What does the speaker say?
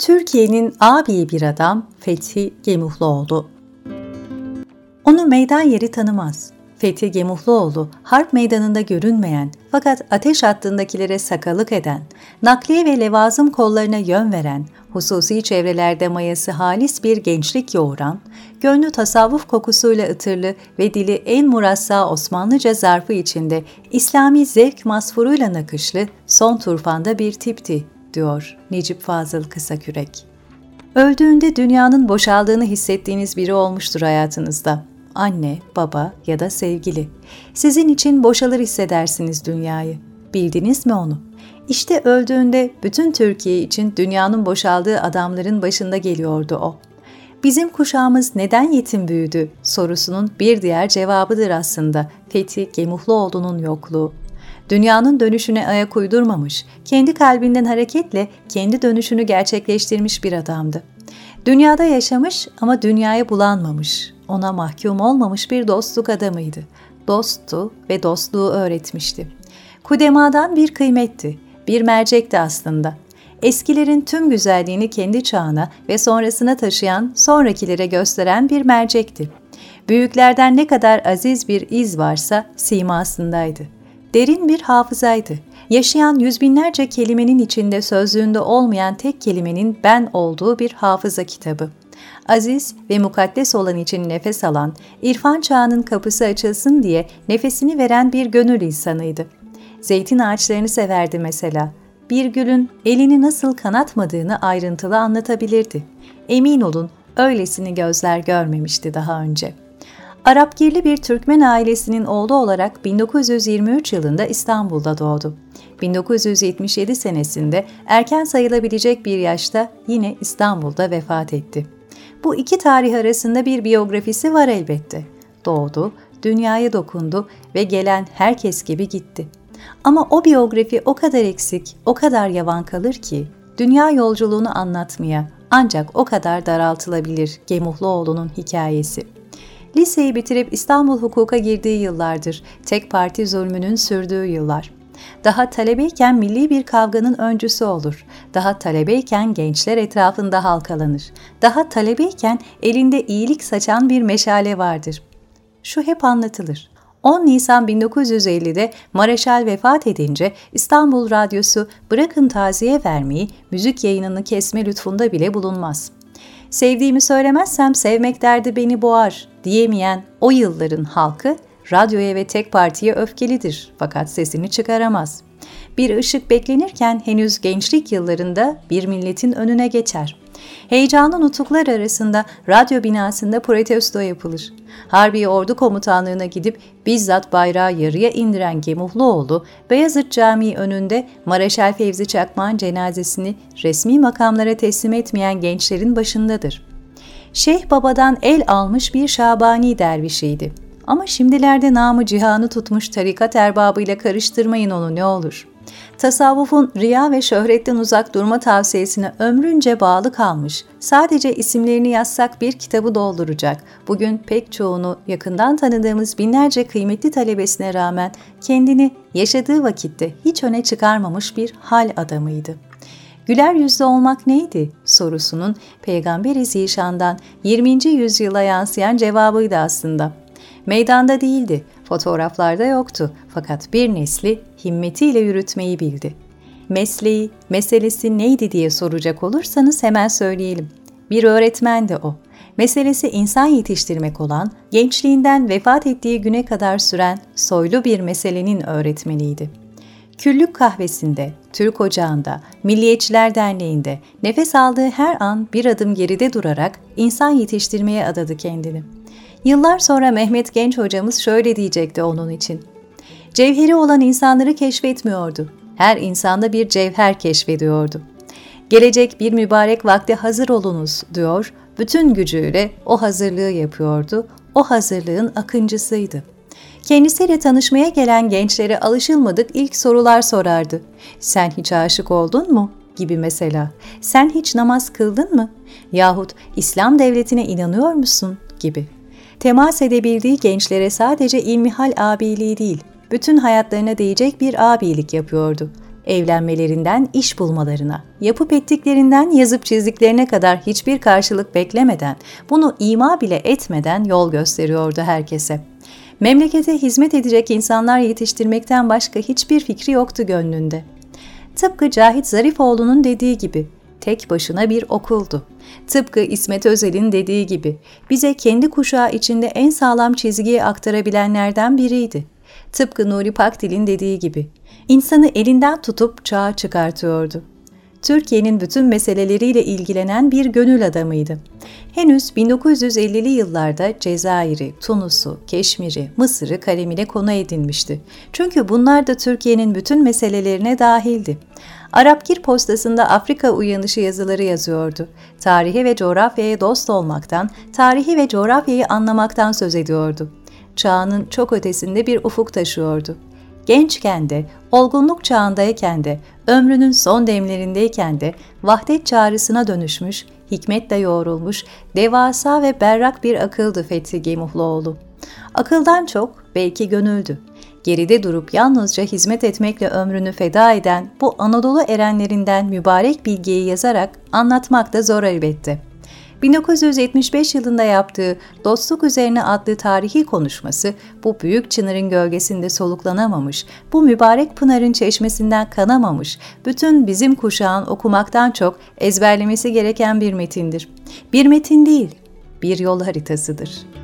Türkiye'nin abi bir adam Fethi Gemuhluoğlu. Onu meydan yeri tanımaz. Fethi Gemuhluoğlu, harp meydanında görünmeyen fakat ateş hattındakilere sakalık eden, nakliye ve levazım kollarına yön veren, hususi çevrelerde mayası halis bir gençlik yoğuran, gönlü tasavvuf kokusuyla ıtırlı ve dili en murassa Osmanlıca zarfı içinde İslami zevk masfuruyla nakışlı son turfanda bir tipti, diyor Necip Fazıl Kısakürek. Öldüğünde dünyanın boşaldığını hissettiğiniz biri olmuştur hayatınızda anne, baba ya da sevgili. Sizin için boşalır hissedersiniz dünyayı. Bildiniz mi onu? İşte öldüğünde bütün Türkiye için dünyanın boşaldığı adamların başında geliyordu o. Bizim kuşağımız neden yetim büyüdü sorusunun bir diğer cevabıdır aslında Fethi Gemuhluoğlu'nun yokluğu. Dünyanın dönüşüne ayak uydurmamış, kendi kalbinden hareketle kendi dönüşünü gerçekleştirmiş bir adamdı. Dünyada yaşamış ama dünyaya bulanmamış, ona mahkum olmamış bir dostluk adamıydı. Dosttu ve dostluğu öğretmişti. Kudemadan bir kıymetti, bir mercekti aslında. Eskilerin tüm güzelliğini kendi çağına ve sonrasına taşıyan, sonrakilere gösteren bir mercekti. Büyüklerden ne kadar aziz bir iz varsa simasındaydı. Derin bir hafızaydı. Yaşayan yüz binlerce kelimenin içinde sözlüğünde olmayan tek kelimenin ben olduğu bir hafıza kitabı aziz ve mukaddes olan için nefes alan, irfan çağının kapısı açılsın diye nefesini veren bir gönül insanıydı. Zeytin ağaçlarını severdi mesela. Bir gülün elini nasıl kanatmadığını ayrıntılı anlatabilirdi. Emin olun öylesini gözler görmemişti daha önce. Arapgirli bir Türkmen ailesinin oğlu olarak 1923 yılında İstanbul'da doğdu. 1977 senesinde erken sayılabilecek bir yaşta yine İstanbul'da vefat etti. Bu iki tarih arasında bir biyografisi var elbette. Doğdu, dünyaya dokundu ve gelen herkes gibi gitti. Ama o biyografi o kadar eksik, o kadar yavan kalır ki dünya yolculuğunu anlatmaya ancak o kadar daraltılabilir Gemuhluoğlu'nun hikayesi. Liseyi bitirip İstanbul hukuka girdiği yıllardır, tek parti zulmünün sürdüğü yıllar. Daha talebeyken milli bir kavganın öncüsü olur. Daha talebeyken gençler etrafında halkalanır. Daha talebeyken elinde iyilik saçan bir meşale vardır. Şu hep anlatılır. 10 Nisan 1950'de Mareşal vefat edince İstanbul Radyosu bırakın taziye vermeyi, müzik yayınını kesme lütfunda bile bulunmaz. Sevdiğimi söylemezsem sevmek derdi beni boğar diyemeyen o yılların halkı radyoya ve tek partiye öfkelidir fakat sesini çıkaramaz. Bir ışık beklenirken henüz gençlik yıllarında bir milletin önüne geçer. Heyecanlı nutuklar arasında radyo binasında protesto yapılır. Harbi Ordu Komutanlığı'na gidip bizzat bayrağı yarıya indiren Gemuhluoğlu, Beyazıt Camii önünde Mareşal Fevzi Çakmak'ın cenazesini resmi makamlara teslim etmeyen gençlerin başındadır. Şeyh Baba'dan el almış bir Şabani dervişiydi. Ama şimdilerde namı cihanı tutmuş tarikat erbabıyla karıştırmayın onu ne olur. Tasavvufun riya ve şöhretten uzak durma tavsiyesine ömrünce bağlı kalmış, sadece isimlerini yazsak bir kitabı dolduracak, bugün pek çoğunu yakından tanıdığımız binlerce kıymetli talebesine rağmen kendini yaşadığı vakitte hiç öne çıkarmamış bir hal adamıydı. Güler yüzlü olmak neydi sorusunun Peygamber-i Zişan'dan 20. yüzyıla yansıyan cevabıydı aslında. Meydanda değildi, fotoğraflarda yoktu fakat bir nesli himmetiyle yürütmeyi bildi. Mesleği, meselesi neydi diye soracak olursanız hemen söyleyelim. Bir öğretmendi o. Meselesi insan yetiştirmek olan, gençliğinden vefat ettiği güne kadar süren soylu bir meselenin öğretmeniydi. Küllük kahvesinde, Türk Ocağı'nda, Milliyetçiler Derneği'nde nefes aldığı her an bir adım geride durarak insan yetiştirmeye adadı kendini. Yıllar sonra Mehmet Genç hocamız şöyle diyecekti onun için. Cevheri olan insanları keşfetmiyordu. Her insanda bir cevher keşfediyordu. Gelecek bir mübarek vakte hazır olunuz diyor, bütün gücüyle o hazırlığı yapıyordu, o hazırlığın akıncısıydı. Kendisiyle tanışmaya gelen gençlere alışılmadık ilk sorular sorardı. Sen hiç aşık oldun mu? gibi mesela. Sen hiç namaz kıldın mı? Yahut İslam devletine inanıyor musun? gibi temas edebildiği gençlere sadece ilmihal abiliği değil, bütün hayatlarına değecek bir abilik yapıyordu. Evlenmelerinden iş bulmalarına, yapıp ettiklerinden yazıp çizdiklerine kadar hiçbir karşılık beklemeden, bunu ima bile etmeden yol gösteriyordu herkese. Memlekete hizmet edecek insanlar yetiştirmekten başka hiçbir fikri yoktu gönlünde. Tıpkı Cahit Zarifoğlu'nun dediği gibi, tek başına bir okuldu. Tıpkı İsmet Özel'in dediği gibi, bize kendi kuşağı içinde en sağlam çizgiyi aktarabilenlerden biriydi. Tıpkı Nuri Pakdil'in dediği gibi, insanı elinden tutup çağa çıkartıyordu. Türkiye'nin bütün meseleleriyle ilgilenen bir gönül adamıydı. Henüz 1950'li yıllarda Cezayir'i, Tunus'u, Keşmir'i, Mısır'ı kalemine konu edinmişti. Çünkü bunlar da Türkiye'nin bütün meselelerine dahildi. Arapgir postasında Afrika uyanışı yazıları yazıyordu. Tarihi ve coğrafyaya dost olmaktan, tarihi ve coğrafyayı anlamaktan söz ediyordu. Çağının çok ötesinde bir ufuk taşıyordu gençken de, olgunluk çağındayken de, ömrünün son demlerindeyken de vahdet çağrısına dönüşmüş, hikmetle yoğrulmuş, devasa ve berrak bir akıldı Fethi Gemuhluoğlu. Akıldan çok belki gönüldü. Geride durup yalnızca hizmet etmekle ömrünü feda eden bu Anadolu erenlerinden mübarek bilgiyi yazarak anlatmak da zor elbette.'' 1975 yılında yaptığı Dostluk Üzerine adlı tarihi konuşması bu büyük çınarın gölgesinde soluklanamamış, bu mübarek pınarın çeşmesinden kanamamış, bütün bizim kuşağın okumaktan çok ezberlemesi gereken bir metindir. Bir metin değil, bir yol haritasıdır.''